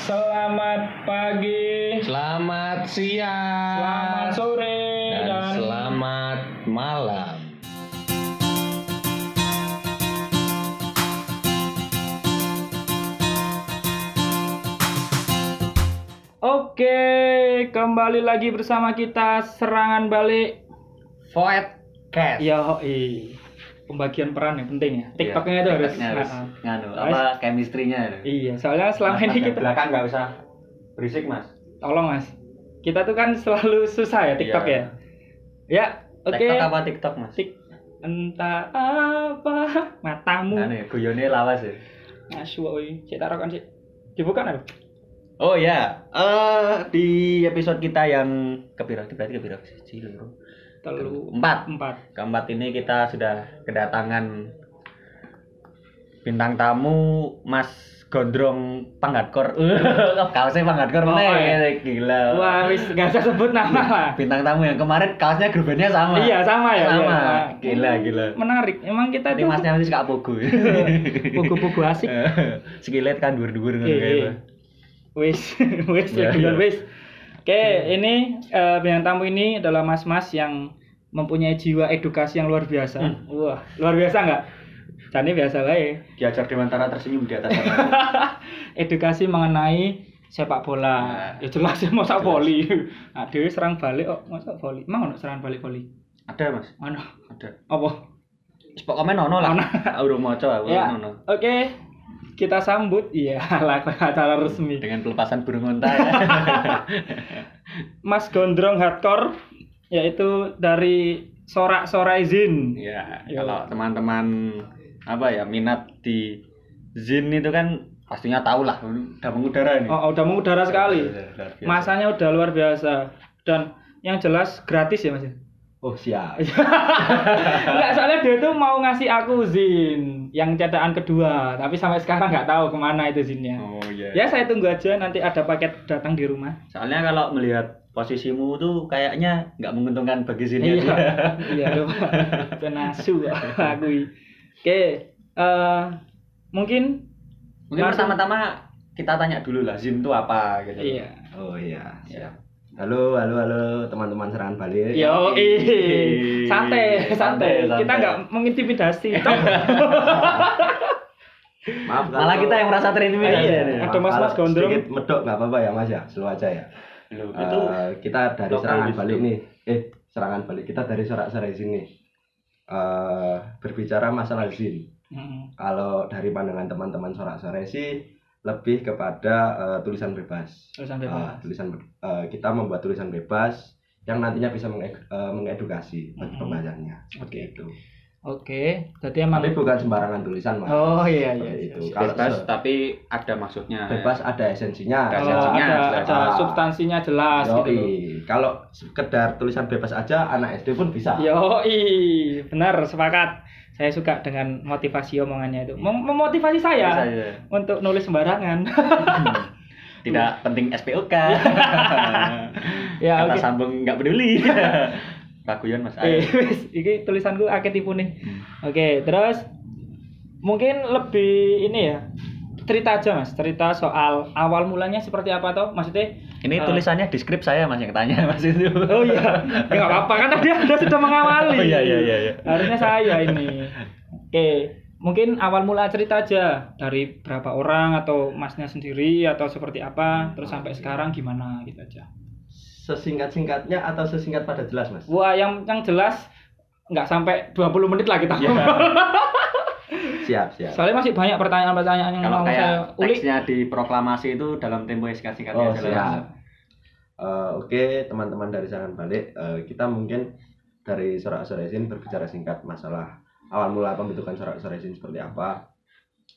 Selamat pagi, Selamat siang. selamat sore, dan, dan, selamat malam. Oke, kembali lagi bersama kita serangan balik. Void Cast. Ya, pembagian peran yang penting ya. TikToknya itu harus. Harus Nah, nganu apa chemistry-nya. Iya, soalnya selama Mas, ini kita belakang nggak usah berisik mas. tolong mas, kita tuh kan selalu susah ya TikTok Iya. ya. Ya, oke. TikTok apa TikTok mas? Tik entah apa matamu. Anu ya, guyone lawas ya. Asu oi, cek taruh kan sih. Dibuka nih. Oh ya, eh di episode kita yang kepira, berarti kepira siji loro. Telu Empat. empat. Keempat ini kita sudah kedatangan bintang tamu Mas Gondrong Panggatkor. kaosnya Panggatkor Oh, meneh, iya. gila. Wah, wis gak usah sebut nama lah. Bintang tamu yang kemarin kaosnya grup bandnya sama. Iya, sama ya. Sama. iya. Gila, gila. Menarik. Emang kita Ini tuh masnya masih suka pogo. buku-buku asik. Skilet kan dur-dur ngono Iya, kayak iya. Wis, wis, Iya, ya, iya. wis. Oke, ini eh, bintang tamu ini adalah mas-mas yang mempunyai jiwa edukasi yang luar biasa. Hmm. Wah, luar biasa nggak? Jadi biasa wae. Diajar Dewantara tersenyum di atas. Edukasi mengenai sepak bola. Nah, ya jelas ya masa voli. Nah, Dewi serang balik kok, masa voli. Emang ono serang balik voli? Ada, Mas. Mana? Ada. Apa? Pokoknya komen nono lah. Ono. Maca aku Ya. nono. Oke, kita sambut iya acara resmi. Dengan pelepasan burung unta ya. Mas Gondrong Hardcore yaitu dari Sorak Soraizin. Ya, Yo. kalau teman-teman apa ya minat di Zin itu kan pastinya tahu lah udah mengudara ini. Oh, udah mengudara sekali. Masanya udah luar biasa dan yang jelas gratis ya Mas. Oh siap. Enggak, soalnya dia tuh mau ngasih aku Zin yang cetakan kedua, tapi sampai sekarang nggak tahu ke mana itu Zinnya. Oh iya. Ya saya tunggu aja nanti ada paket datang di rumah. Soalnya kalau melihat posisimu tuh kayaknya nggak menguntungkan bagi Zin ya. Iya, iya lupa. Penasu aku. Oke, eh mungkin Mungkin pertama-tama kita tanya dulu lah Zin itu apa gitu. iya. Oh iya, siap. Halo, halo, halo teman-teman serangan balik. Yo, ih. santai, santai. Santai, Kita nggak mengintimidasi. Toh. Maaf kalau- Malah kita yang merasa terintimidasi. Iya. ini. Ada mas-mas gondrong. Sedikit medok nggak apa-apa ya mas ya, slow aja ya. Loh, Eh, itu kita dari serangan gitu. balik nih. Eh, serangan balik. Kita dari sorak-sorai sini. Eh, berbicara masalah zin. Mm. Kalau dari pandangan teman-teman sorak-sorai sih lebih kepada eh, tulisan bebas. Tulisan Eh, bebas. tulisan eh, kita membuat tulisan bebas yang nantinya bisa menge- eh, mengedukasi bagi Mhm. pembacanya. Oke. Seperti itu. Oke, jadi emang. Tapi bukan sembarangan tulisan, Mas. Oh iya iya. Seperti iya, itu. iya. Kalau bebas tapi ada maksudnya. bebas ada esensinya. Ada esensinya, ada, jelas. ada Ah. substansinya jelas gitu. loh. Yoi. Kalau sekedar tulisan bebas aja anak SD pun bisa. Yoi, benar sepakat. Saya suka dengan motivasi omongannya itu. Mem- memotivasi saya untuk nulis sembarangan. Tidak penting SPOK. Ya, Kata oke. sambung nggak peduli. Raguyan Mas. Eh, Ayo. iki tulisanku akeh tipu nih. Hmm. Oke, terus mungkin lebih ini ya. Cerita aja Mas, cerita soal awal mulanya seperti apa toh? Maksudnya Ini eh, tulisannya di skrip saya Mas yang tanya Mas itu. Oh iya, ya nggak apa-apa kan tadi Anda sudah mengawali. Oh, iya, iya, iya, iya. Harusnya saya ini. Oke, mungkin awal mula cerita aja dari berapa orang atau masnya sendiri atau seperti apa, terus sampai sekarang gimana gitu aja. Sesingkat-singkatnya atau sesingkat pada jelas, Mas? Wah, yang yang jelas nggak sampai 20 menit lah kita. Iya. Siap, siap. Soalnya masih banyak pertanyaan-pertanyaan yang Kalau mau saya kayak ulik. teksnya di proklamasi itu dalam tempo yang singkat-singkatnya Oh, aja lah. siap. Eh, Oke, teman-teman dari Serangan Balik, eh, kita mungkin dari Sorak Soresin berbicara singkat masalah awal mula pembentukan Sorak Soresin seperti apa.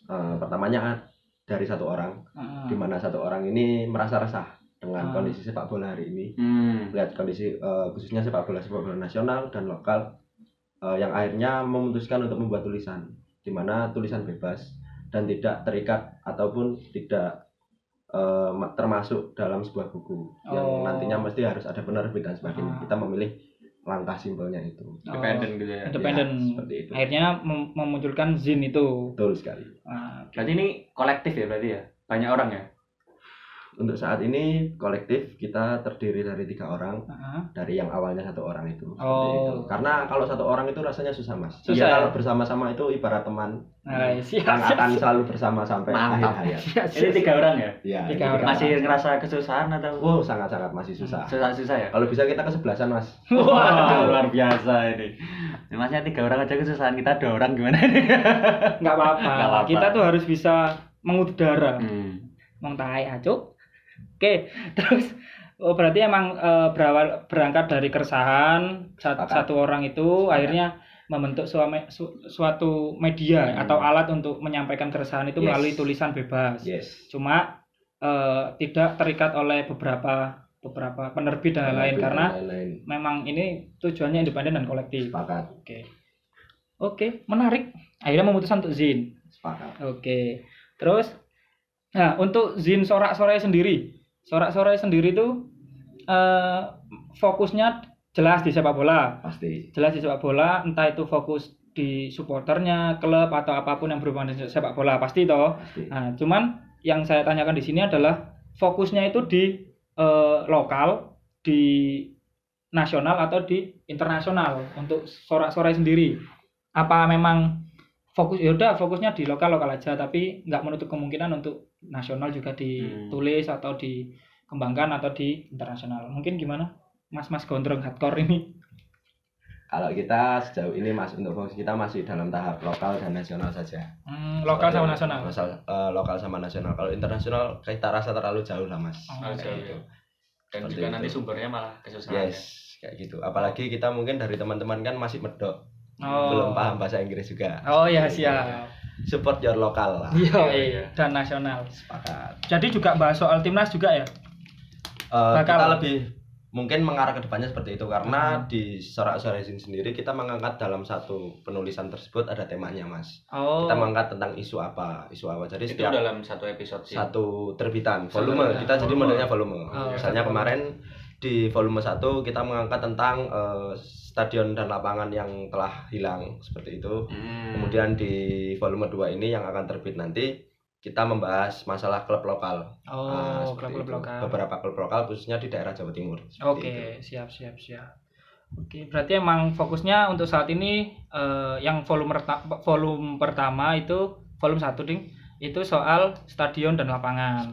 Eh, pertamanya dari satu orang, Heeh. di mana satu orang ini merasa resah dengan Ah. kondisi sepak bola hari ini. Hmm. Melihat kondisi eh, khususnya sepak bola sepak bola nasional dan lokal eh, yang akhirnya memutuskan untuk membuat tulisan, di mana tulisan bebas dan tidak terikat ataupun tidak ma- termasuk dalam sebuah buku yang Oh. nantinya mesti harus ada penerbit dan sebagainya. Ah. Kita memilih langkah simpelnya itu. Independen gitu ya. Independen. Ya, seperti itu. Akhirnya mem- memunculkan zin itu. Betul sekali. Nah, Berarti ini kolektif ya berarti ya? Banyak orang ya? Untuk saat ini kolektif kita terdiri dari tiga orang Heeh. dari yang awalnya satu orang itu. Oh. itu. Karena kalau satu orang itu rasanya susah mas. Susah Iya, ya? kalau bersama-sama itu ibarat teman Nah, siap, yang siap, akan siap. selalu bersama sampai akhir Mantap. hayat. Siap, Ini tiga orang ya? Iya, Tiga orang. Masih ngerasa kesusahan atau Wow, sangat-sangat masih susah. susah-susah ya? Kalau bisa kita kesebelasan mas. Wah, luar biasa ini. Ini Masnya tiga orang aja kesusahan, kita dua orang gimana nih? nggak apa-apa. Nggak apa-apa. Kita tuh harus bisa mengudara. Hmm. Mong tai acuk. Oke, terus oh, berarti emang eh, berawal berangkat dari keresahan sat- Sepakat. satu orang itu akhirnya membentuk suame- su- suatu media Hmm. atau alat untuk menyampaikan keresahan itu Yes. melalui tulisan bebas. Yes. Cuma eh, tidak terikat oleh beberapa beberapa penerbit dan lain-lain Dan karena lain-lain. memang ini tujuannya independen dan kolektif. Sepakat. Oke. Oke, menarik. Akhirnya memutuskan untuk zin. Sepakat. Oke. Terus nah, untuk zin sorak-sorai sendiri. Sorak-sorai sendiri itu eh fokusnya jelas di sepak bola. Pasti. Jelas di sepak bola, entah itu fokus di supporternya, klub atau apa pun yang berhubungan dengan sepak bola, pasti toh. Pasti. Nah, cuman yang saya tanyakan di sini adalah fokusnya itu di eh, lokal, di nasional atau di internasional untuk sorak-sorai sendiri. Apa memang fokus ya udah fokusnya di lokal lokal aja tapi nggak menutup kemungkinan untuk nasional juga ditulis atau dikembangkan atau di internasional. Mungkin gimana? Mas-mas gondrong hardcore ini. Kalau kita sejauh ini mas untuk fokus kita masih dalam tahap lokal dan nasional saja. Hmm, lokal sama nasional. Masal- eh, lokal sama nasional. Kalau internasional kita rasa terlalu jauh lah mas. Oh, kayak jauh, gitu. ya. Dan Seperti juga itu. nanti sumbernya malah kesusahan. Yes, kayak gitu. Apalagi kita mungkin dari teman-teman kan masih medok, Oh. belum paham bahasa Inggris juga. Oh ya siap. Support your lokal lah. Iya, iya. iya. dan nasional. Sepakat. Jadi juga bahas soal timnas juga ya? Eh, Bakal. kita lebih mungkin mengarah ke depannya seperti itu Hmm. karena di Sorak Soresin sendiri kita mengangkat dalam satu penulisan tersebut ada temanya mas. Oh. Kita mengangkat tentang isu apa, isu apa. Jadi Itu setiap dalam satu episode sih. satu terbitan Satu volume terbitan. kita jadi Oh. modelnya volume Oh, misalnya satu kemarin di volume 1 kita mengangkat tentang eh, stadion dan lapangan yang telah hilang seperti itu Hmm. kemudian di volume 2 ini yang akan terbit nanti kita membahas masalah klub lokal Oh, Nah, klub-klub lokal. beberapa klub lokal khususnya di daerah Jawa Timur Oke, itu. siap siap siap. Oke, berarti emang fokusnya untuk saat ini eh, yang volume volume pertama itu volume 1 ding itu soal stadion dan lapangan.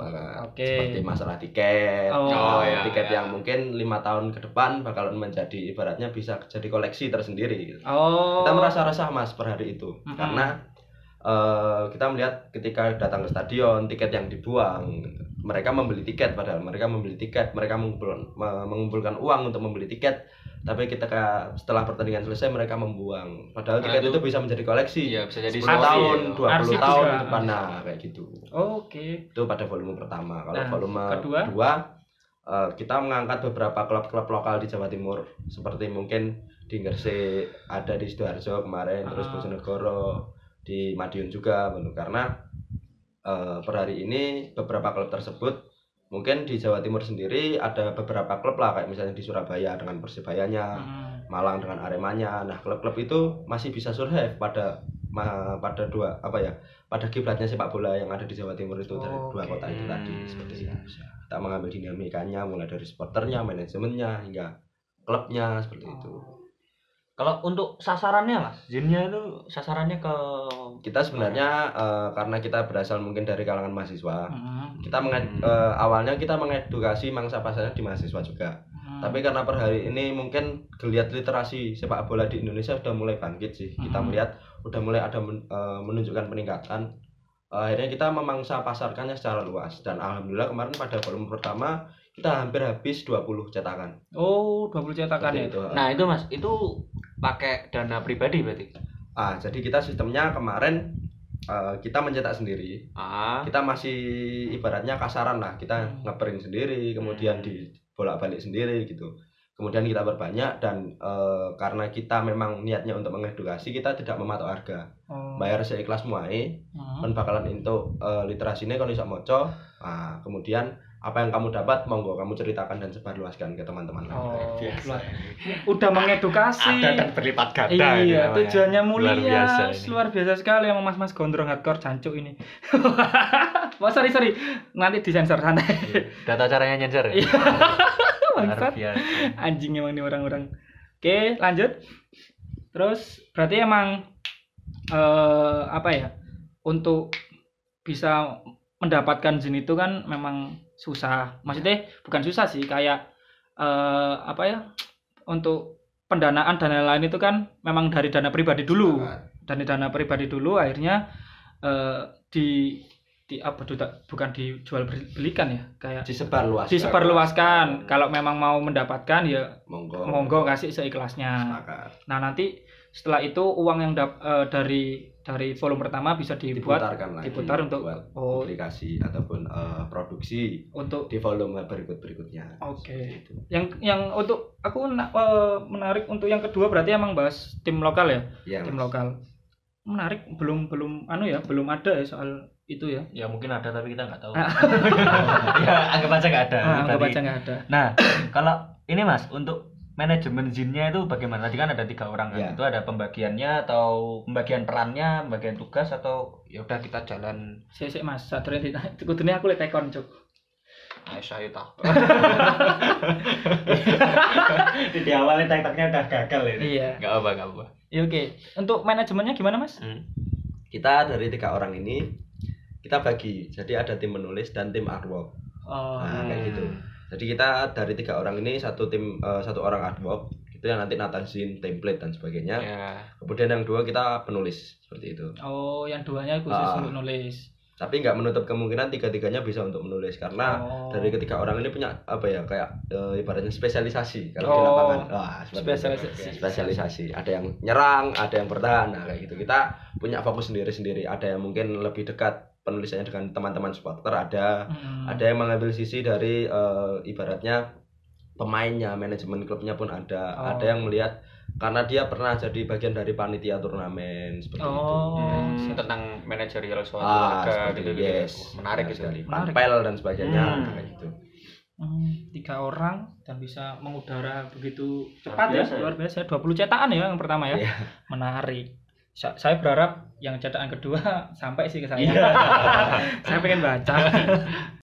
Oke. seperti masalah tiket Oh, Oh, iya, tiket iya. yang mungkin lima tahun ke depan bakalan menjadi ibaratnya bisa jadi koleksi tersendiri gitu. Oh. kita merasa resah mas per hari itu Mm-mm. karena eh, kita melihat ketika datang ke stadion tiket yang dibuang mereka membeli tiket padahal mereka membeli tiket mereka mengumpulkan, me- mengumpulkan uang untuk membeli tiket tapi ketika setelah pertandingan selesai mereka membuang padahal Nah, tiket itu- itu bisa menjadi koleksi Iya, bisa jadi 10 arsip. tahun ya. 20 Arsip tahun juga. ke depan nah kayak gitu Oke. itu pada volume pertama kalau Nah, volume kedua? kedua eh, kita mengangkat beberapa klub-klub lokal di Jawa Timur seperti mungkin di Gresik ada di sidoarjo kemarin terus Ah. Bojonegoro di Madiun juga karena eh, per hari ini beberapa klub tersebut mungkin di Jawa Timur sendiri ada beberapa klub lah kayak misalnya di Surabaya dengan Persibayanya Hmm. Malang dengan Aremanya. Nah, klub-klub itu masih bisa survive pada ma- pada dua apa ya? Pada kiblatnya sepak bola yang ada di Jawa Timur itu dari dua Oke. kota itu tadi Hmm. seperti itu. Kita mengambil dinamikanya mulai dari supporternya, manajemennya hingga klubnya seperti itu. Kalau untuk sasarannya mas, zinnya itu sasarannya ke Kita sebenarnya eh, karena kita berasal mungkin dari kalangan mahasiswa, Hmm. kita menge- Hmm. eh, awalnya kita mengedukasi mangsa pasarnya di mahasiswa juga. Hmm. Tapi karena per hari ini mungkin geliat literasi sepak bola di Indonesia sudah mulai bangkit sih. Kita Mhm. melihat udah mulai ada men- eh, menunjukkan peningkatan. Eh, akhirnya kita memangsa pasarkannya secara luas dan alhamdulillah kemarin pada volume pertama kita hampir habis 20 cetakan. Oh, 20 cetakan Seperti ya. itu. Nah itu mas, itu pakai dana pribadi berarti? Ah, jadi kita sistemnya kemarin eh, kita mencetak sendiri. Ah, Kita masih ibaratnya kasaran lah. Kita Hmm. ngeprint sendiri, kemudian Hmm. dibolak-balik sendiri gitu. Kemudian kita berbanyak dan eh, karena kita memang niatnya untuk mengedukasi, kita tidak mematok harga. Oh. Bayar seikhlas muai, Hmm. bakalan untuk eh, literasinya kalau bisa moco. Nah, kemudian apa yang kamu dapat monggo kamu ceritakan dan sebarluaskan ke teman-teman kamu. Oh, Biasa. udah mengedukasi. Ada dan berlipat ganda Iya, tujuannya mulia. Luar biasa ini. luar biasa sekali sama mas-mas gondrong hardcore jancuk ini. Wah, sorry sorry, nanti disensor santai. Data caranya nyensor. ya? Iya. Luar Bangsat. biasa. Anjing emang nih orang-orang. Oke, lanjut. Terus berarti emang eh apa ya? Untuk bisa mendapatkan jin itu kan memang susah. Maksudnya bukan susah sih, kayak eh apa ya? Untuk pendanaan dan lain-lain itu kan memang dari dana pribadi dulu. Dari dana pribadi dulu akhirnya eh di di apa tuh, bukan dijual beli- belikan ya, kayak Disebarluaskan. disebarluaskan. Kalau memang mau mendapatkan ya monggo. monggo kasih seikhlasnya. Sepakat. Nah nanti setelah itu uang yang dap- eh, dari dari volume pertama bisa dibuat diputarkan lagi diputar untuk- buat oh. publikasi ataupun eh, produksi untuk di volume berikut berikutnya Oke. Yang yang untuk aku eh, menarik untuk yang kedua berarti emang bahas tim lokal ya, ya tim Mas. lokal. Menarik belum belum anu ya, belum ada ya soal itu ya. Ya mungkin ada tapi kita nggak tahu. Ah. ya anggap aja nggak ada. Nah, anggap aja nggak ada. Nah, kalau ini Mas, untuk manajemen zinnya itu bagaimana? Tadi kan ada tiga orang kan. Ya. Itu ada pembagiannya atau pembagian perannya, pembagian tugas atau ya udah kita jalan Sik sik Mas, ditanya. Kudune aku lek tekon, Cuk. Ayo saya tak. Di awalnya tekniknya udah gagal ini. Iya. Gak apa, gak apa. Ya oke. Untuk manajemennya gimana, Mas? Hmm. kita dari tiga orang ini kita bagi jadi ada tim menulis dan tim artwork Oh. nah kayak gitu jadi kita dari tiga orang ini satu tim eh, satu orang artwork itu yang nanti natasin template dan sebagainya Ya. kemudian yang dua kita penulis seperti itu Oh, yang duanya khusus Ah. untuk nulis. tapi nggak menutup kemungkinan tiga-tiganya bisa untuk menulis karena Oh. dari ketiga orang ini punya apa ya kayak eh, ibaratnya spesialisasi kalau di Oh, lapangan Wah, seperti itu. spesialisasi. spesialisasi ada yang nyerang ada yang bertahan nah kayak gitu kita punya fokus sendiri-sendiri ada yang mungkin lebih dekat penulisannya dengan teman-teman supporter ada Hmm. ada yang mengambil sisi dari eh, ibaratnya pemainnya manajemen klubnya pun ada Oh. ada yang melihat karena dia pernah jadi bagian dari panitia turnamen seperti Oh. itu Hmm, tentang manajerial suatu ah warga seperti gitu, itu gitu. yes Wah, menarik sekali panpel dan sebagainya Hmm. kayak gitu Hmm, tiga orang dan bisa mengudara begitu cepat ya biasa ya. luar biasa 20 cetakan ya yang pertama ya Iya. menarik saya berharap yang cetakan kedua sampai sih ke saya Iya. saya pengen baca